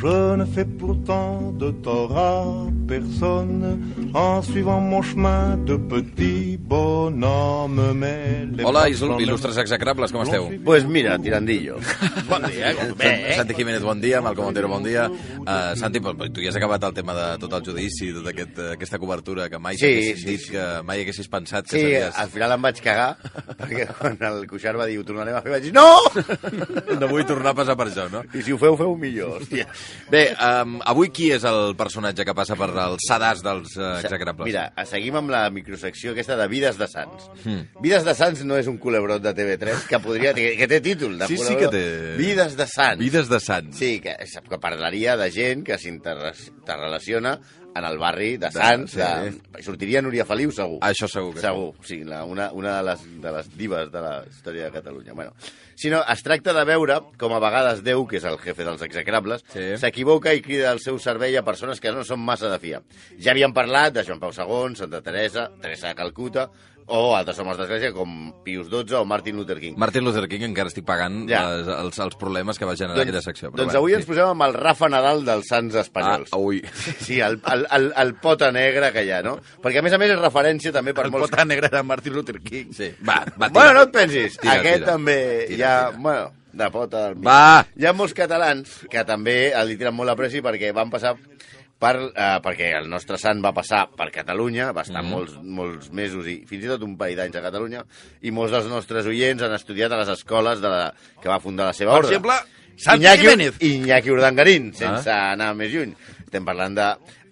Je ne fais pourtant de tort à personne en suivant mon chemin de petit bonhomme. Mais Hola, il·lustres execrables, com esteu? Pues mira, tirandillo. Bon dia, com bé, eh? Santi Jiménez, bon dia, Malcom Montero, bon dia. Uh, Santi, tu ja has acabat el tema de tot el judici, tota aquest, eh, aquesta cobertura que mai Sí, t'haguessis sí, dit, sí. que mai haguessis pensat que Sí, series... al final em vaig cagar, perquè quan el Cuixart va dir ho tornarem a fer, vaig dir no! No vull tornar a passar per això, no? I si ho feu, feu millor, hòstia. Bé, um, avui qui és el personatge que passa per el sedàs dels uh, execrables? Mira, seguim amb la microsecció aquesta de Vides de Sants. Vides de Sants no és un culebrot de TV3 que podria... Que, que té títol de Sí, sí culebrot. que té. Vides de Sants. Vides de sants. Sí, que, que parlaria de gent que s'interrelaciona en el barri de De- Sants. sí. De, sortiria Núria Feliu, segur. Això segur que sí. Segur, sí, la, una, una de, les, de les divas de la història de Catalunya. Bueno, sinó es tracta de veure com a vegades Déu, que és el jefe dels execrables, Sí. s'equivoca i crida el seu servei a persones que no són massa de fiar. Ja havíem parlat de Joan Pau II, Santa Teresa, Teresa de Calcuta, o altres homes d'església com Pius XII o Martin Luther King. Martin Luther King encara estic pagant Ja. les, els, els problemes que va generar aquella secció. però doncs bé, avui sí. ens posem amb el Rafa Nadal dels Sants Espanyols. Ah, ui. Sí, el, el, el, el pota negre que hi ha, no? Perquè, a més a més, és referència també per El molts... pota negra de Martin Luther King. Sí, va, va, tira. Bueno, no et pensis. Tira, Aquest tira. també Tira, hi ha... tira. Bueno, de pota del mig. Va! Hi ha molts catalans que també li tiren molt a pressi perquè van passar per, eh, perquè el nostre sant va passar per Catalunya, va estar mm. molts, molts mesos i fins i tot un parell d'anys a Catalunya, i molts dels nostres oients han estudiat a les escoles de la, que va fundar la seva Per ordre. exemple, Santi Iñaki, Jiménez. Iñaki Urdangarín, sense Ah. anar més lluny. Estem parlant de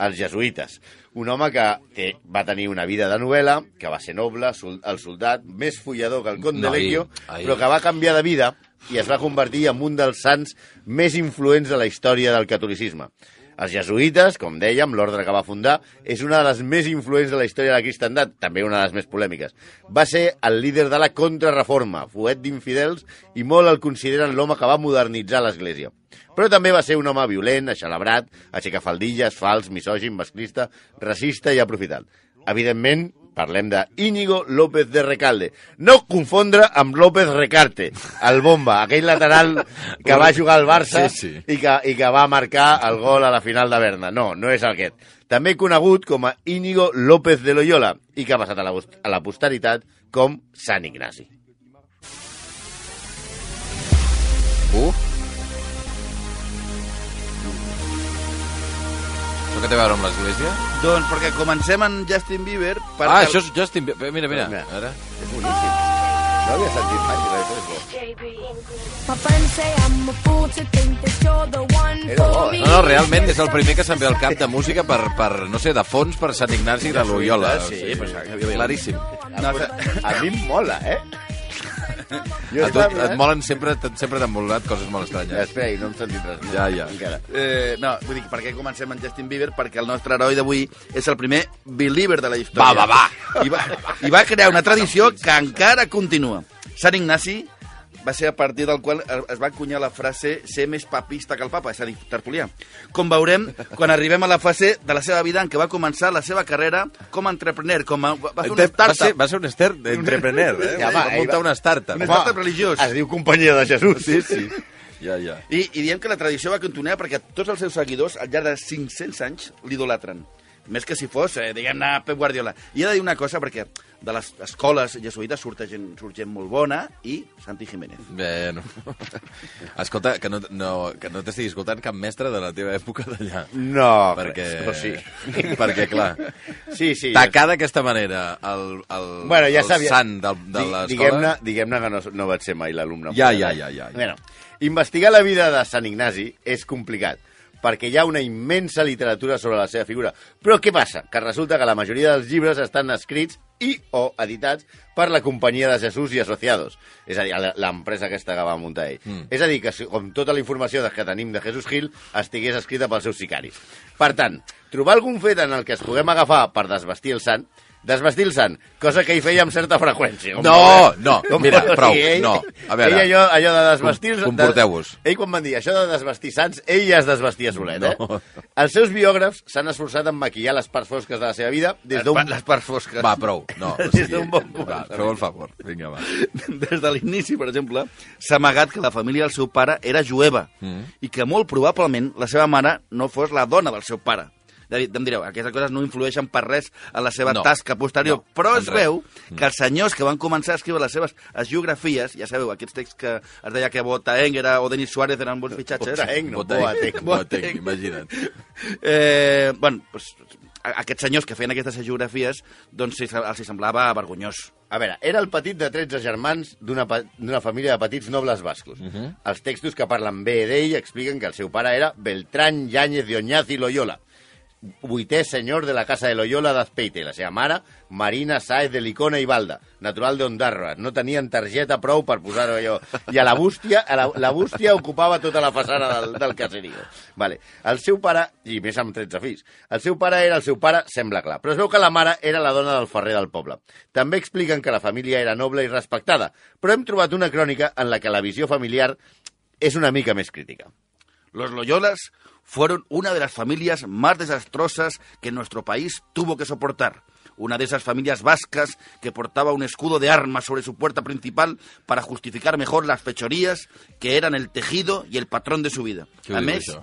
els jesuïtes. Un home que té, va tenir una vida de novel·la, que va ser noble, sol, el soldat, més follador que el Conde Noi, Lecchio, però que va canviar de vida i es va convertir en un dels sants més influents de la història del catolicisme. Els jesuïtes, com dèiem, l'ordre que va fundar, és una de les més influents de la història de la cristandat, també una de les més polèmiques. Va ser el líder de la contrarreforma, fuet d'infidels, i molt el consideren l'home que va modernitzar l'Església. Però també va ser un home violent, aixelebrat, aixecafaldilles, fals, misògin, masclista, racista i aprofitat. Evidentment, parlem de Íñigo López de Recalde. No confondre amb López Recarte, el bomba, aquell lateral que va jugar al Barça Sí, sí. I, que, i que va marcar el gol a la final de Berna. No, no és aquest. També conegut com a Íñigo López de Loyola i que ha passat a la, a la posteritat com Sant Ignasi. Uh. Això què té a veure amb l'església? Doncs perquè comencem en Justin Bieber... Per Ah, això és Justin Bieber. Mira, mira. Mira. Ara. És boníssim. No havia sentit mai, però això és bo. My friends say I'm a fool to think that you're the one Era bo, for eh? me. No, no, realment és el primer que se'm ve al cap de música per, per no sé, de fons per Sant Ignasi de Loyola. Sí, O sigui, però claríssim. No, A mi em mola, eh? Jo A estava et mirant- molen sempre, sempre t'han molat coses molt estranyes. Espera, no hem sentit res. Ja, ja. Encara. eh, no, vull dir, per què comencem en Justin Bieber? Perquè el nostre heroi d'avui és el primer believer de la Va, història. va, va. I va, I va crear una tradició que encara continua. Sant Ignasi va ser a partir del qual es va encunyar la frase ser més papista que el papa, és a dir, tertulià. Com veurem quan arribem a la fase de la seva vida en què va començar la seva carrera com a entrepreneur, com a, va fer una Va ser, startup. va ser un ester entrepreneur, eh? Ja, va, va, muntar va- una startup. Un startup religiós. Es diu Companyia de Jesús. Sí, sí. Ja, ja. I, I diem que la tradició va continuar perquè tots els seus seguidors, al llarg de 500 anys, l'idolatren. Més que si fos, eh, diguem-ne, Pep Guardiola. I he de dir una cosa, perquè de les escoles jesuïtes surt gent, surt gent molt bona i Santi Jiménez. Bé, no. Escolta, que no, no, que no t'estigui escoltant cap mestre de la teva època d'allà. No, Perquè, res, però sí. perquè, clar, Sí, sí. tacar d'aquesta manera el, el, Bueno, ja el sabia... sant de, de l'escola... Diguem-ne diguem que no, no vaig ser mai l'alumne. Ja, ja, ja, ja, ja. Bueno, investigar la vida de Sant Ignasi és complicat, perquè hi ha una immensa literatura sobre la seva figura. Però què passa? Que resulta que la majoria dels llibres estan escrits i o editats per la Companyia de Jesús i Associados, és a dir, la- l'empresa aquesta que va muntar ell. Mm. És a dir, que com tota la informació que tenim de Jesús Gil estigués escrita pels seus sicaris. Per tant, trobar algun fet en el que es puguem agafar per desvestir el sant desvestir el sant, cosa que ell feia amb certa freqüència. Com No, no, Com mira, prou, ell, no. A veure. Ell allò, allò de desvestir... Com- comporteu-vos. de- Ell quan van dir això de desvestir sants, ell ja es desvestia solet, No. eh? Els seus biògrafs s'han esforçat en maquillar les parts fosques de la seva vida des d'un... les parts fosques. Va, prou. No, o Des sigui, d'un bon va, començament. feu el favor. Vinga, va. Des de l'inici, per exemple, s'ha amagat que la família del seu pare era jueva Mm. i que molt probablement la seva mare no fos la dona del seu pare. Em direu, aquestes coses no influeixen per res en la seva No. tasca posterior, No, però es res. veu que els senyors que van començar a escriure les seves geografies, ja sabeu, aquests texts que es deia que Botaeng era, o Denis Suárez eren bons fitxatges, Botaeng, no, Botaeng. Boateng. Boateng, imagina't. eh, bueno, pues, a- aquests senyors que feien aquestes geografies, doncs els hi semblava vergonyós. A veure, era el petit de 13 germans d'una família de petits nobles bascos. Uh -huh. Els textos que parlen bé d'ell expliquen que el seu pare era Beltrán Yáñez de Oñaz i Loyola, vuitè senyor de la casa de Loyola d'Azpeite. La seva mare, Marina Sáez de Licona i Balda, natural d'Ondarra. No tenien targeta prou per posar-ho allò. I a la bústia, a la, la bústia ocupava tota la façana del, del caserío. Vale. El seu pare, i més amb 13 fills, el seu pare era el seu pare, sembla clar, però es veu que la mare era la dona del ferrer del poble. També expliquen que la família era noble i respectada, però hem trobat una crònica en la que la visió familiar és una mica més crítica. Los Loyolas fueron una de las familias más desastrosas que nuestro país tuvo que soportar. Una de esas familias vascas que portaba un escudo de armas sobre su puerta principal para justificar mejor las fechorías que eran el tejido y el patrón de su vida. A això?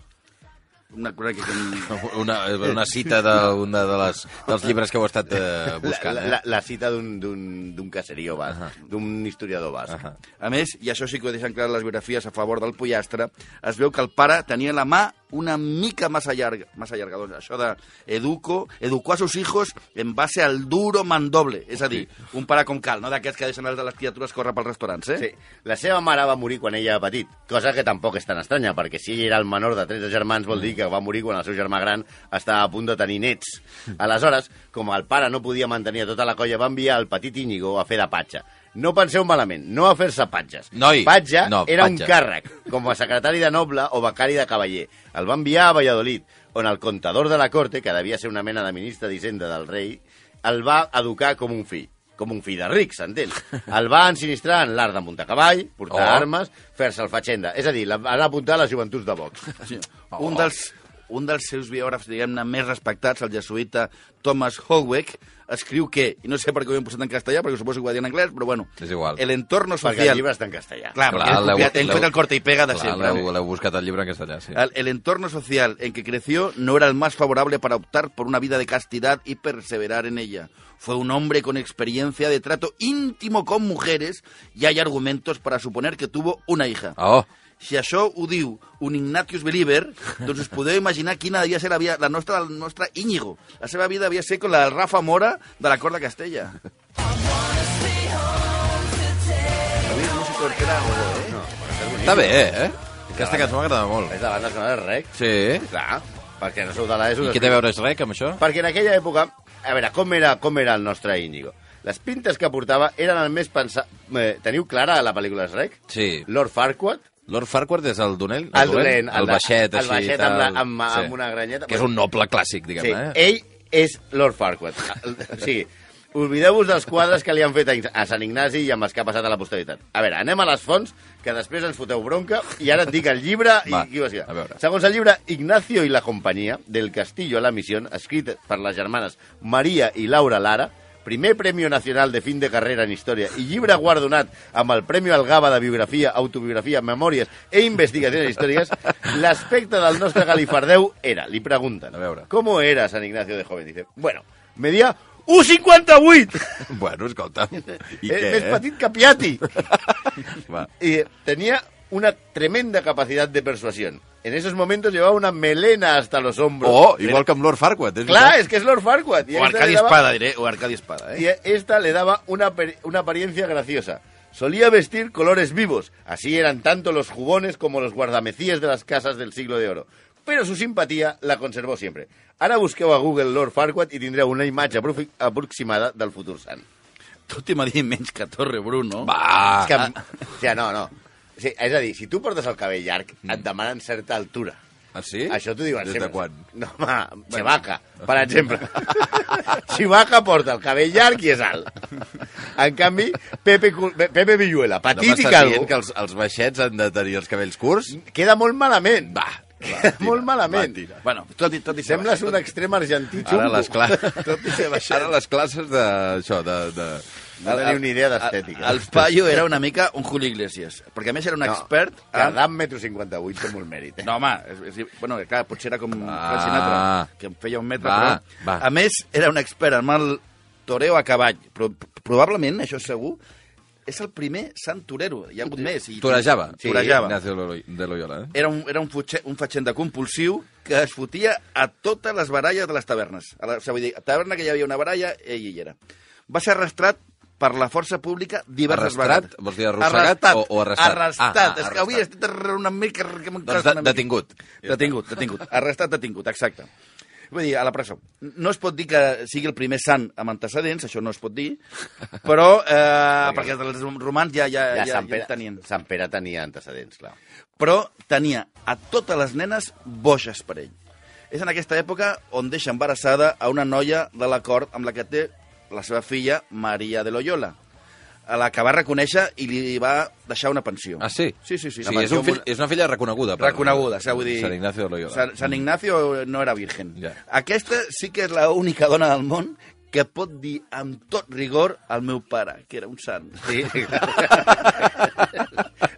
Una cosa que... Una, una cita d'un de les, dels llibres que heu estat eh, La, buscant, la, eh? la, la cita d'un- d'un d'un caserío basc, d'un historiador basc. Ahà. A més, i això sí que ho deixen clar les biografies a favor del pollastre, es veu que el pare tenia la mà una mica massa llarga. Massa llarga, doncs això de educo, educó a sus hijos en base al duro mandoble. És a dir, un pare com cal, no d'aquests que deixen els de les criatures córrer pels restaurants, eh? Sí. La seva mare va morir quan ella era petit, cosa que tampoc és tan estranya, perquè si ell era el menor de 13 germans vol dir que va morir quan el seu germà gran estava a punt de tenir nets. Aleshores, com el pare no podia mantenir tota la colla, va enviar el petit Íñigo a fer de patxa. No penseu malament, no a fer-se patges. Noi, Patge no, era un patge. càrrec, com a secretari de noble o becari de cavaller. El va enviar a Valladolid, on el contador de la corte, que devia ser una mena de ministre d'Hisenda del rei, el va educar com un fill com un fill de ric, s'entén. El va ensinistrar en l'art de muntar cavall, portar Oh. armes, fer-se el fatxenda. És a dir, la- van apuntar a les joventuts de Vox. Sí. Un, dels, un dels seus biògrafs, diguem-ne, més respectats, el jesuïta Thomas Howeck, escriu que, i no sé per què ho hem posat en castellà, perquè suposo que ho va dir en anglès, però bueno, És igual. el entorno Perquè el social... llibre està en castellà. Clar, Clar, perquè hem, fet el corte y pega de Clar, siempre. l'heu l'heu buscat el llibre en castellà, sí. El, el entorno social en que creció no era el más favorable para optar por una vida de castidad y perseverar en ella. Fue un hombre con experiencia de trato íntimo con mujeres y hay argumentos para suponer que tuvo una hija. Oh, Si això ho diu un Ignatius Believer, doncs us podeu imaginar quina devia ser la, via, la, nostra, la nostra Íñigo. La seva vida devia ser com la del Rafa Mora de la Cort de Castella. Música orquera, eh? està bé, eh? Aquesta cançó m'agrada molt. És de banda sonora de rec. Sí. Clar, perquè no sou de l'ESO. I què té a veure és rec amb això? Perquè en aquella època, a veure, com era, com era el nostre Íñigo? Les pintes que portava eren el més pensat... Eh, teniu clara la pel·lícula de Rec? Sí. Lord Farquaad, Lord Farquhar és el dolent? el dolent, el, de- baixet, el així. baixet tal. amb, la, amb, amb una granyeta. Que és un noble clàssic, diguem Sí, eh? ell és Lord Farquaad. O sigui, oblideu-vos dels quadres que li han fet a- Sant Ignasi i amb els que ha passat a la posteritat. A veure, anem a les fonts, que després ens foteu bronca, i ara et dic el llibre i Va, qui va. Segons el llibre Ignacio i la companyia, del Castillo a la Misión, escrit per les germanes Maria i Laura Lara, primer Premio Nacional de Fin de Carrera en Història i llibre guardonat amb el Premio Algaba de Biografia, Autobiografia, Memòries e Investigacions Històriques, l'aspecte del nostre galifardeu era, li pregunten, A veure. ¿cómo era San Ignacio de joven? Dice, bueno, medía 1,58! Bueno, escolta. I I què, més eh? petit que Piatti. Va. y tenía una tremenda capacidad de persuasión. En esos momentos llevaba una melena hasta los hombros. Oh, igual que Lord Farquaad. És Clar, veritat. es que es Lord Farquaad. Y O a esta Arcadi le daba- Espada, diré, o Arcadi Espada, y eh? a esta le daba una, una apariencia graciosa. Solía vestir colores vivos. Así eran tanto los jubones como los guardamecíes de las casas del siglo de oro. Pero su simpatía la conservó siempre. Ara busqueu a Google Lord Farquaad i tindreu una imatge aproximada del futur sant. Tot i m'ha dit menys que Torre Bruno. Va. És que, o sigui, no, no. Sigui, és a dir, si tu portes el cabell llarg, et demanen certa altura. Ah, sí? Això t'ho diuen Des de sempre. quan? No, home, Chewbacca, per exemple. Chewbacca porta el cabell llarg i és alt. En canvi, Pepe, Pepe Villuela, No petit i m'estàs calvo, dient que els, els baixets han de tenir els cabells curts? queda molt malament. Va, Queda molt malament. Va, tira. Bueno, tot i, tot i ser Sembles baix, un extrem argentí Ara xungo. les, cla... tot i ser baixet. Ara les classes de... Això, de... de... No teniu ni idea d'estètica. El, el paio era una mica un Julio Iglesias, perquè a més era un expert... No, en- Tardar metro 58 té molt mèrit, eh? No, home, és, és, bueno, clar, potser era com Ah. Sinatra, que em feia un metre, Va, però... va. A més, era un expert en el toreo a cavall, però probablement, això és segur, és el primer sant torero. Hi ha hagut més. I, Torejava. Sí, torejava. Ignacio de Loyola, eh? Era un, era un, futxe, un fatxenda compulsiu que es fotia a totes les baralles de les tavernes. A la, o sigui, a taverna que hi havia una baralla, ell hi era. Va ser arrestrat per la força pública diverses Arrestrat? vegades. Vols dir arrossegat o- o arrestat? Arrestat. Ah, ah, és que avui arrestat. estic una mica... que Doncs de, una mica. detingut. Detingut, detingut. Arrestat, detingut, exacte. Vull dir, a la presó. No es pot dir que sigui el primer sant amb antecedents, això no es pot dir, però eh, perquè els romans ja, ja, Ja, ja, Sant, Pere, ja tenien. Sant Pere tenia antecedents, clar. Però tenia a totes les nenes boges per ell. És en aquesta època on deixa embarassada a una noia de la cort amb la que té la seva filla, Maria de Loyola, a la que va reconèixer i li va deixar una pensió. Ah, sí? Sí, sí, sí. Sigui, és, un fill, és una filla reconeguda. per- Reconeguda, sigui, vull dir... Sant Ignacio de Loyola. Sant, Sant Ignacio no era virgen. Ja. Aquesta sí que és l'única dona del món que pot dir amb tot rigor al meu pare, que era un sant. Sí.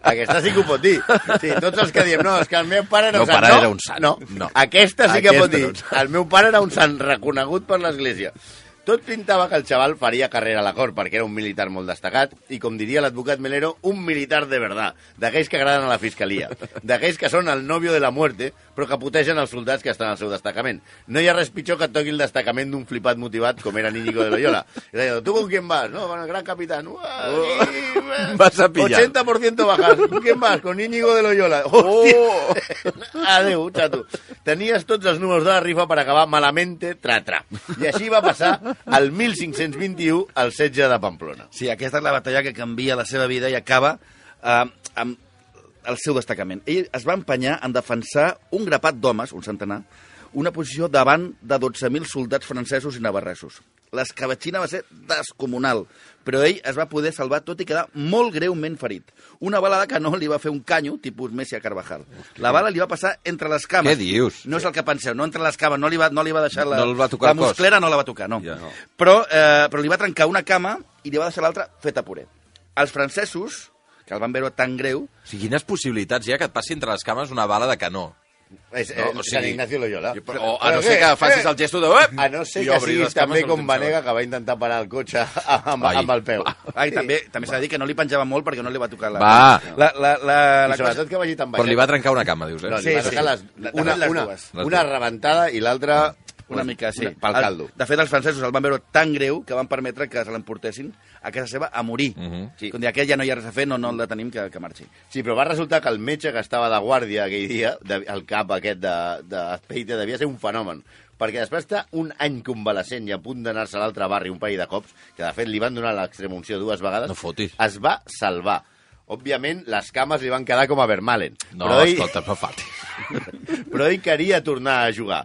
Aquesta sí que ho pot dir. Sí, tots els que diem, no, és que el meu pare era Meu un sant. pare no, era un sant. No. No. Aquesta sí que Aquesta pot dir. sant. El meu pare era un sant reconegut per l'Església. Tot pintava que el xaval faria carrera a la cort, perquè era un militar molt destacat, i com diria l'advocat Melero, un militar de verdad, d'aquells que agraden a la fiscalia, d'aquells que són el novio de la muerte, però que putegen els soldats que estan al seu destacament. No hi ha res pitjor que et toqui el destacament d'un flipat motivat com era Íñigo de Loyola. I deia, ¿tú con quién vas? No, el gran capitán. Uah, y- Vas a pillar. 80% bajas. ¿Con quién vas? Con Íñigo de Loyola. Hòstia. Adéu, xato. Tenies tots els números de la rifa per acabar malamente tra-tra. I així va passar el 1521 al setge de Pamplona. Sí, aquesta és la batalla que canvia la seva vida i acaba eh, amb el seu destacament. Ell es va empenyar en defensar un grapat d'homes, un centenar, una posició davant de 12.000 soldats francesos i navarresos. L'escabatxina va ser descomunal, però ell es va poder salvar tot i quedar molt greument ferit. Una bala de canó li va fer un canyo, tipus Messi a Carvajal. La bala li va passar entre les cames. Què dius? No és el que penseu, no entre les cames, no li va, no li va deixar la... No va tocar la musclera no la va tocar, no. Ja. No. Però, eh, però li va trencar una cama i li va deixar l'altra feta puré. Els francesos, que el van veure tan greu, O sigui, quines possibilitats hi ha que et passi entre les cames una bala de canó? És, No, no, o sigui- Sant Ignacio Loyola. O a no ser que facis el gesto de... A no ser I que siguis també amb com Vanega, que va intentar parar el cotxe amb, Ai. amb el peu. Ai, també també s'ha de dir que no li penjava molt perquè no li va tocar la... Va. La, la, la, I la sobretot que vagi tan Però baixet. li va trencar una cama, dius, eh? No, Sí, va sí. les, una, una, una rebentada i l'altra Una mica, sí. pel El- caldo. De fet, els francesos el van veure tan greu que van permetre que se l'emportessin a casa seva a morir. Mhm. sí. Quan aquest ja no hi ha res a fer, no, no el detenim, que, que marxi. Sí, però va resultar que el metge que estava de guàrdia aquell dia, de, el cap aquest de, de Azpeite, devia ser un fenomen. Perquè després d'estar un any convalescent i a punt d'anar-se a l'altre barri un parell de cops, que de fet li van donar l'extremunció dues vegades, No fotis. es va salvar. Òbviament, les cames li van quedar com a Vermalen. No, però, ell, escolta, no fatis. però ell queria tornar a jugar.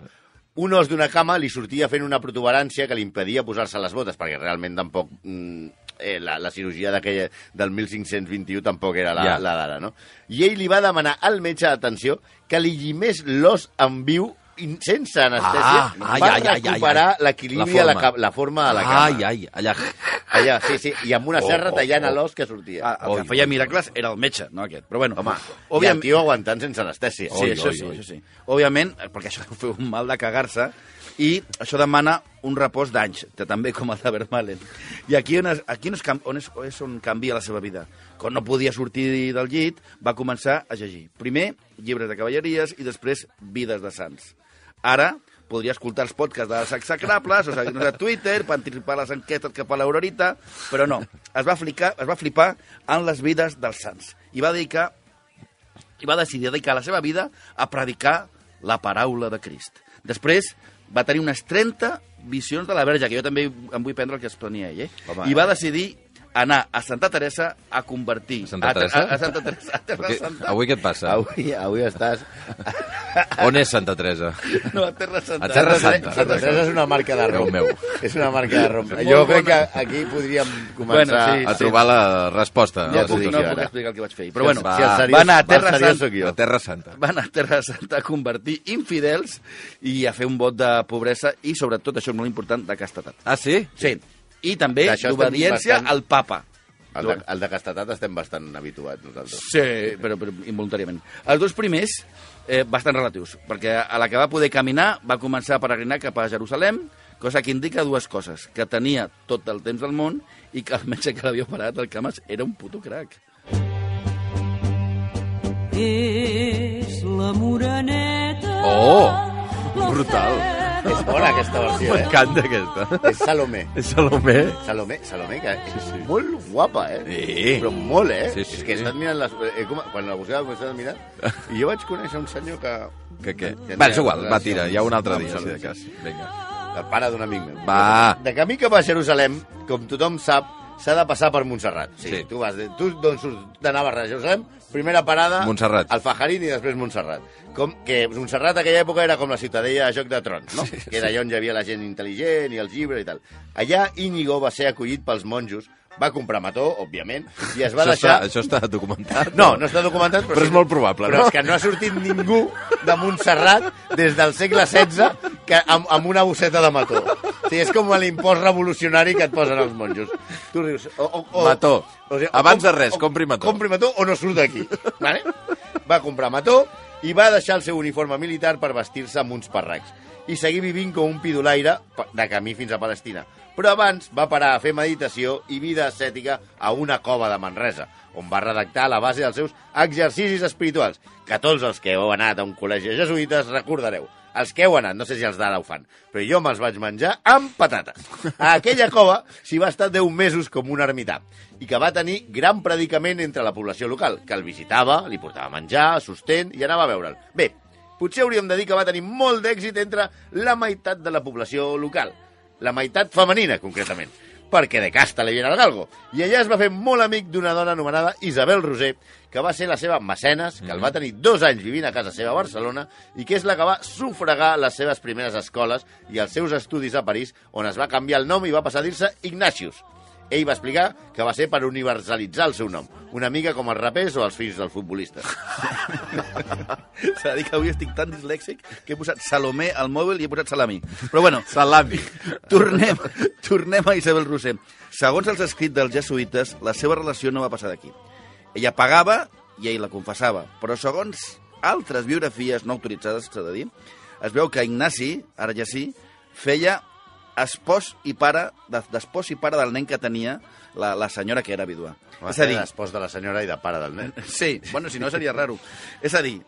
Un os d'una cama li sortia fent una protuberància que li impedia posar-se les botes, perquè realment tampoc... Mm, eh, la, la cirurgia del 1521 tampoc era la, Ja. la d'ara, no? I ell li va demanar al metge, atenció, que li llimés l'os en viu sense anestèsia Ah, ai, per ai, recuperar l'equilibri La la, la forma de la cama. Ai, ai, allà... Allà, sí, sí, i amb una Oh, serra oh, tallant oh. a l'os que sortia. Ah, el Oi, que feia oi, miracles era el metge, no aquest. Però bueno, Home, i el òbviament... tio aguantant sense anestèsia. Sí, Oi, això oi, sí, oi. això sí. Òbviament, perquè això deu fer un mal de cagar-se, i això demana un repòs d'anys, que també com el de Vermalen. I aquí, on és, aquí on, és, on, és, és on canvia la seva vida. Quan no podia sortir del llit, va començar a llegir. Primer, llibres de cavalleries i després, vides de sants. Ara, podria escoltar els podcasts dels execrables, o sigui, a Twitter, per anticipar les enquestes cap a l'Aurorita, però no. Es va, flicar, es va flipar en les vides dels sants. I va dedicar i va decidir dedicar la seva vida a predicar la paraula de Crist. Després va tenir unes 30 visions de la verge, que jo també em vull prendre el que es plania ell, eh? Home, I va eh. decidir anar a Santa Teresa a convertir... Santa a, Teresa? A, a Santa Teresa, a Terra Perquè, Santa. avui què et passa? Avui, avui estàs... On és Santa Teresa? No, a Terra Santa. A Terra Santa. Santa Teresa és una marca de rom. Meu. És una marca de rom. Jo crec bona. que aquí podríem començar... Bueno, sí, A trobar la resposta. No, Ja a la t'ho puc, dic no puc explicar el que vaig fer. Però bueno, Va. Si seriós, Va anar a Terra Santa. La Terra Santa. van a Terra Santa a convertir infidels i a fer un vot de pobresa i, sobretot, això és molt important, de castetat. Ah, sí? Sí. I també d'obediència bastant- al papa. El de, el de castetat estem bastant habituats nosaltres. Sí, però, però involuntàriament. Els dos primers, eh, bastant relatius, perquè a la que va poder caminar va començar a peregrinar cap a Jerusalem, cosa que indica dues coses, que tenia tot el temps del món i que el metge que l'havia operat, el Camas, era un puto crac. És la moreneta. Oh, la brutal. És bona aquesta versió, eh? M'encanta aquesta. És Salomé. És Salomé? Salomé, Salomé, que és molt guapa, eh? Sí. Però molt, eh? Sí, sí, és que he sí. estat mirant les... Eh, com, quan la buscava, he estat mirant, i jo vaig conèixer un senyor que... Que què? Que Va, és igual, va, tira, hi ha un altre dia, si de cas. Vinga. El pare d'un amic meu. Va. De camí cap a Jerusalem, com tothom sap, s'ha de passar per Montserrat. Sí, Sí. Tu vas de, tu d'on surts de Navarra a Jerusalem, primera parada... Montserrat. Al Fajarín i després Montserrat. Com que Montserrat a aquella època era com la ciutadella de Joc de Trons, no? Sí, que era allà on hi havia la gent intel·ligent i els llibres i tal. Allà Íñigo va ser acollit pels monjos, va comprar mató, òbviament, i es va això, deixar... està, això està documentat? No, no està documentat, però, Però és sí- molt probable, però no? és que no ha sortit ningú de Montserrat des del segle XVI que, amb, amb una bosseta de mató. O sigui, és com l'impost revolucionari que et posen els monjos. Tu rius... O, o, o, Mató. O sigui, Abans o- de res, o- compri mató. Compri mató o no surt d'aquí. Vale? Va comprar mató i va deixar el seu uniforme militar per vestir-se amb uns parracs i seguir vivint com un pidolaire de camí fins a Palestina. Però abans va parar a fer meditació i vida ascètica a una cova de Manresa, on va redactar la base dels seus exercicis espirituals, que tots els que heu anat a un col·legi de jesuïtes recordareu. Els que heu anat, no sé si els d'ara ho fan, però jo me'ls vaig menjar amb patates. A aquella cova s'hi va estar 10 mesos com un ermità i que va tenir gran predicament entre la població local, que el visitava, li portava menjar, sostén i anava a veure'l. Bé, potser hauríem de dir que va tenir molt d'èxit entre la meitat de la població local, la meitat femenina, concretament, perquè de casta li viene el galgo. I allà es va fer molt amic d'una dona anomenada Isabel Roser, que va ser la seva mecenes, que el va tenir dos anys vivint a casa seva a Barcelona, i que és la que va sufragar les seves primeres escoles i els seus estudis a París, on es va canviar el nom i va passar a dir-se Ignatius. Ell va explicar que va ser per universalitzar el seu nom, una mica com els rapers o els fills dels futbolistes. S'ha de dir que avui estic tan dislèxic que he posat Salomé al mòbil i he posat Salami. Però bueno, Salami. tornem, tornem a Isabel Roser. Segons els escrits dels jesuïtes, la seva relació no va passar d'aquí. Ella pagava i ell la confessava, però segons altres biografies no autoritzades, s'ha de dir, es veu que Ignasi, ara ja sí, feia espòs i pare, de- d'espòs i pare del nen que tenia la, la senyora que era vídua. Va És a dir, l'espòs de la senyora i de pare del nen. sí, bueno, si no seria raro. És a dir,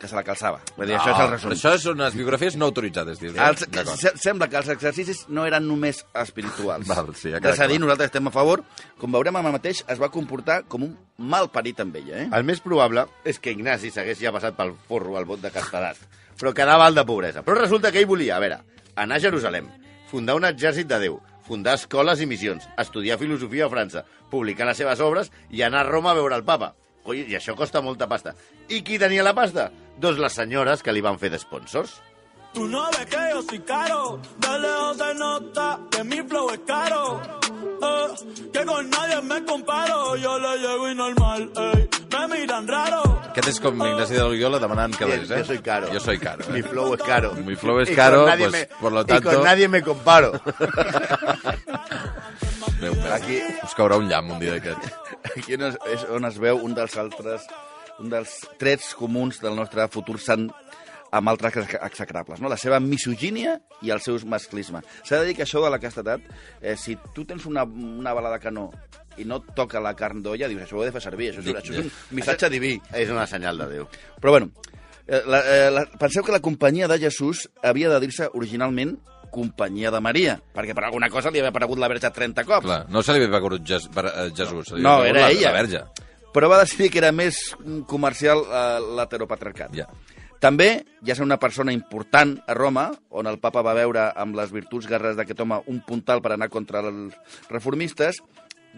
que se la calçava. Vull dir, això és el resum. Això són unes biografies no autoritzades, dius. eh? Els, se- sembla que els exercicis no eren només espirituals. Val, sí, quedat és a dir, nosaltres estem a favor. Com veurem ara mateix, es va comportar com un mal parit amb ella. Eh? El més probable és que Ignasi s'hagués ja passat pel forro al vot de castedat, però quedava alt de pobresa. Però resulta que ell volia, a veure, anar a Jerusalem, fundar un exèrcit de Déu, fundar escoles i missions, estudiar filosofia a França, publicar les seves obres i anar a Roma a veure el papa. Coi, i això costa molta pasta. I qui tenia la pasta? Doncs les senyores que li van fer d'esponsors. Tú no ves que yo soy caro, de lejos se nota que mi flow es caro. Eh, que con nadie me comparo, yo le llego y normal, ey, me miran raro. Aquest és com Ignasi de Loyola demanant que és, eh? Yo soy caro. Yo soy caro. Mi eh? flow es caro. Mi flow es Y caro, pues, me- por lo Y tanto- con nadie me comparo. Déu meu. Aquí- Us caurà un llamp un dia d'aquest. Aquí on es, és on es veu un dels altres, un dels trets comuns del nostre futur sant amb altres ex- execrables, no? la seva misogínia i el seu masclisme. S'ha de dir que això de la castetat, eh, si tu tens una, una bala de canó i no et toca la carn d'olla, dius, això ho he de fer servir, això és, això és un missatge diví. És una senyal de Déu. Però bueno, eh, la, eh, la, penseu que la companyia de Jesús havia de dir-se originalment companyia de Maria, perquè per alguna cosa li havia aparegut la verge 30 cops. Clar, no se li havia pagut Jes per, eh, Jesús. se li No, havia era la, ella. La verge. Però va decidir que era més comercial eh, l'heteropatriarcat. Ja. També, ja ser una persona important a Roma, on el papa va veure amb les virtuts guerres d'aquest home un puntal per anar contra els reformistes,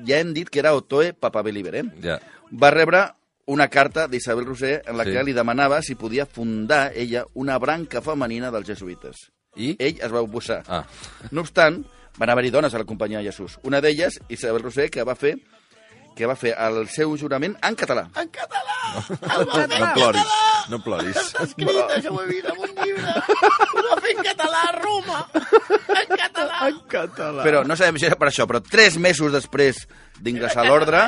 ja hem dit que era Otoe Papabeliber, eh? Ja. Va rebre una carta d'Isabel Roser en la Sí. que li demanava si podia fundar ella una branca femenina dels jesuïtes. I? Ell es va oposar. Ah. No obstant, van haver-hi dones a la companyia de Jesús. Una d'elles, Isabel Roser, que va fer que va fer el seu jurament en català. En català! No ploris, no ploris. Escrit, això ho he vist en un llibre. Ho va fer en català a Roma. En català. En català. Però no sabem si era per això, però tres mesos després d'ingressar a l'ordre,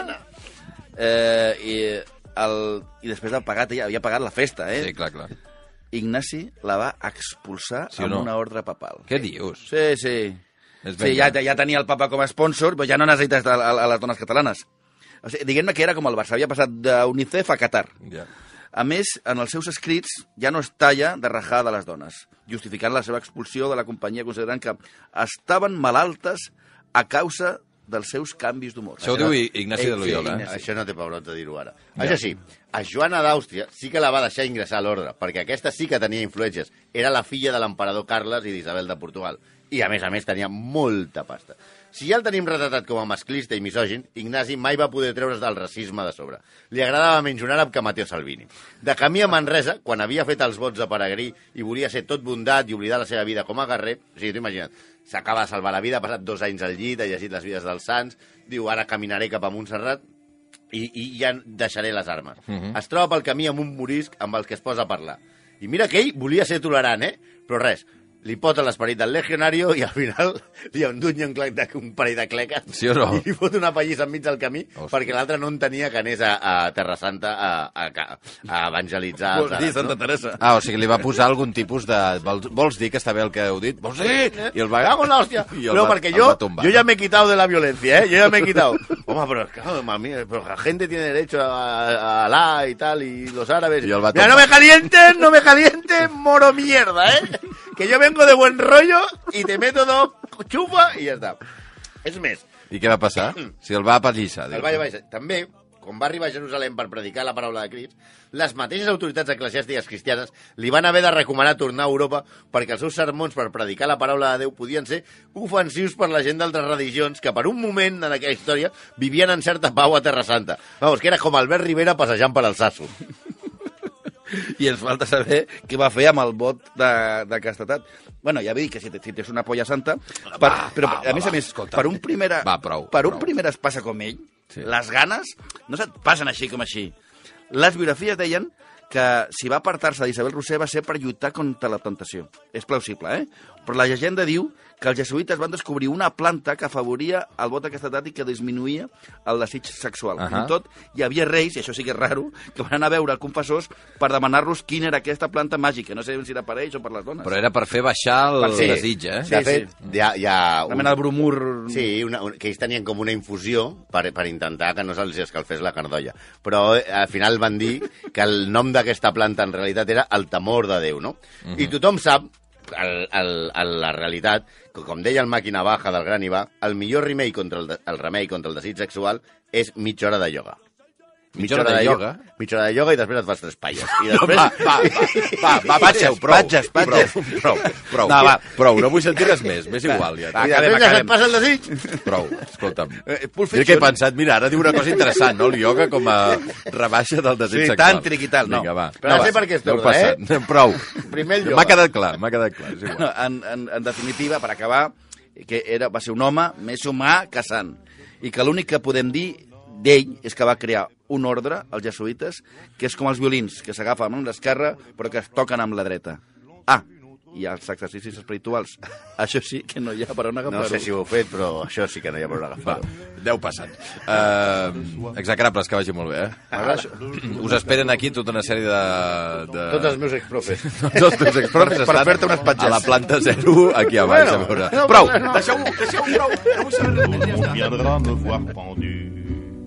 eh, i, el, i després de pagat, ella havia pagat la festa, eh? Sí, clar, clar. Ignasi la va expulsar Sí amb no? una ordre papal. Què dius? Sí, sí. És Sí, ja, ja tenia el papa com a sponsor, però ja no necessites a, a, a les dones catalanes. O sigui, diguem-ne que era com el Barça, havia passat d'UNICEF a Qatar. Ja. A més, en els seus escrits ja no es talla de rajar de les dones, justificant la seva expulsió de la companyia considerant que estaven malaltes a causa dels seus canvis d'humor. Això ho diu Ignasi de Loyola, eh? Sí, això no té pebrot de dir-ho ara. Això sí, a Joana d'Àustria sí que la va deixar ingressar a l'ordre, perquè aquesta sí que tenia influències. Era la filla de l'emperador Carles i d'Isabel de Portugal. I, a més a més, tenia molta pasta. Si ja el tenim retratat com a masclista i misògin, Ignasi mai va poder treure's del racisme de sobre. Li agradava menys un àrab que Mateo Salvini. De camí a Manresa, quan havia fet els vots de peregrí i volia ser tot bondat i oblidar la seva vida com a guerrer, o sigui, t'ho imagina't, s'acaba de salvar la vida, ha passat dos anys al llit, ha llegit les vides dels sants, diu, ara caminaré cap a Montserrat, i, i ja deixaré les armes. Uh -huh. Es troba pel camí amb un morisc amb el que es posa a parlar. I mira que ell volia ser tolerant, eh? Però res, li pota l'esperit del legionario i al final li endunya un, de, un parell de cleques Sí o no? i li fot una pallissa enmig del camí Hòstia. perquè l'altre no entenia que anés a, a Terra Santa a, a, a, a evangelitzar. Vols dir Santa no? Teresa? Ah, o sigui, li va posar algun tipus de... Vols, vols dir que està bé el que heu dit? Vols dir? I el va... Cago en la hostia. I el No, yo, va tombar. yo ya me he quitado de la violencia, ¿eh? Yo ya me he quitado. Hombre, pero claro, mami, pero la gente tiene derecho a, a Alá y tal, y los árabes. Y el va Mira, no me calientes, no me calientes, moro mierda, ¿eh? Que yo vengo de buen rollo y te meto dos chupa y ya está. És més, I què va passar? Si el va apallissar. el Valle Baixa, també, quan va arribar a Jerusalem per predicar la paraula de Crist, les mateixes autoritats eclesiàstiques cristianes li van haver de recomanar tornar a Europa perquè els seus sermons per predicar la paraula de Déu podien ser ofensius per la gent d'altres religions que per un moment en aquella història vivien en certa pau a Terra Santa. Vamos, que era com Albert Rivera passejant per Alsasso. I ens falta saber què va fer amb el vot de, de castetat. Bueno, ja ve dir que si, si tens una polla santa... Per, Va, però, va, a més va, a més, escolta. per un primer, Va, prou, per un prou. primer es passa com ell, Sí. les ganes no se't passen així com així. Les biografies deien que si va apartar-se d'Isabel Roser va ser per lluitar contra la tentació. És plausible, eh? Però la llegenda diu que els jesuïtes van descobrir una planta que afavoria el vot castetat i que disminuïa el desig sexual. Ahà. Fins i tot hi havia reis, i això sí que és raro, que van anar a veure confessors per demanar-los quina era aquesta planta màgica. No sé si era per ells o per les dones. Però era per fer baixar el Per fer- desig, eh? Sí, de fet, sí. hi ha, hi ha Una mena de bromur... Sí, una, un, que ells tenien com una infusió per, per intentar que no se'ls escalfés la cardolla. Però eh, al final van dir que el nom d'aquesta planta en realitat era el temor de Déu, no? I tothom sap, el, el, el, la realitat, com deia el màquina baja del gran Ivà, el millor remei contra el, el remei contra el desig sexual és mitja hora de ioga. Mitja hora de ioga? Mitja hora de ioga i després et fas tres palles. I després... Va, va, va, va, va, patxeu, prou. Patges, patges. Prou, prou, prou. No, va. Prou, no vull sentir res més, m'és igual ja. Va, I acabem, després ja se't passa el desig. Prou, escolta'm. Eh, Jo que he pensat, mira, ara diu una cosa interessant, no? El ioga com a rebaixa del desig Sí, sexual. tàntric i tal, no. Vinga, va. Però no, sé va, per què és torna, eh? Prou. Primer el ioga. M'ha quedat clar, m'ha quedat clar, és igual. en, en, en definitiva, per acabar, que era, va ser un home més humà que sant. I que l'únic que podem dir d'ell és que va crear un ordre, els jesuïtes, que és com els violins, que s'agafen amb l'esquerra però que es toquen amb la dreta. Ah, i els exercicis espirituals. Això sí que no hi ha per on agafar-ho. No sé si ho heu fet, però això sí que no hi ha per on Va, agafar-ho. deu passant. Uh, execrables, que vagi molt bé, eh? Us esperen aquí tota una sèrie de... de... Tots els meus exprofes. Tots els teus experts Per estan fer-te unes patges. a la planta zero, aquí a baix, Bueno, a veure. no, Prou! no. Deixeu-ho, deixeu-ho, prou! No vull saber res més, ja On està.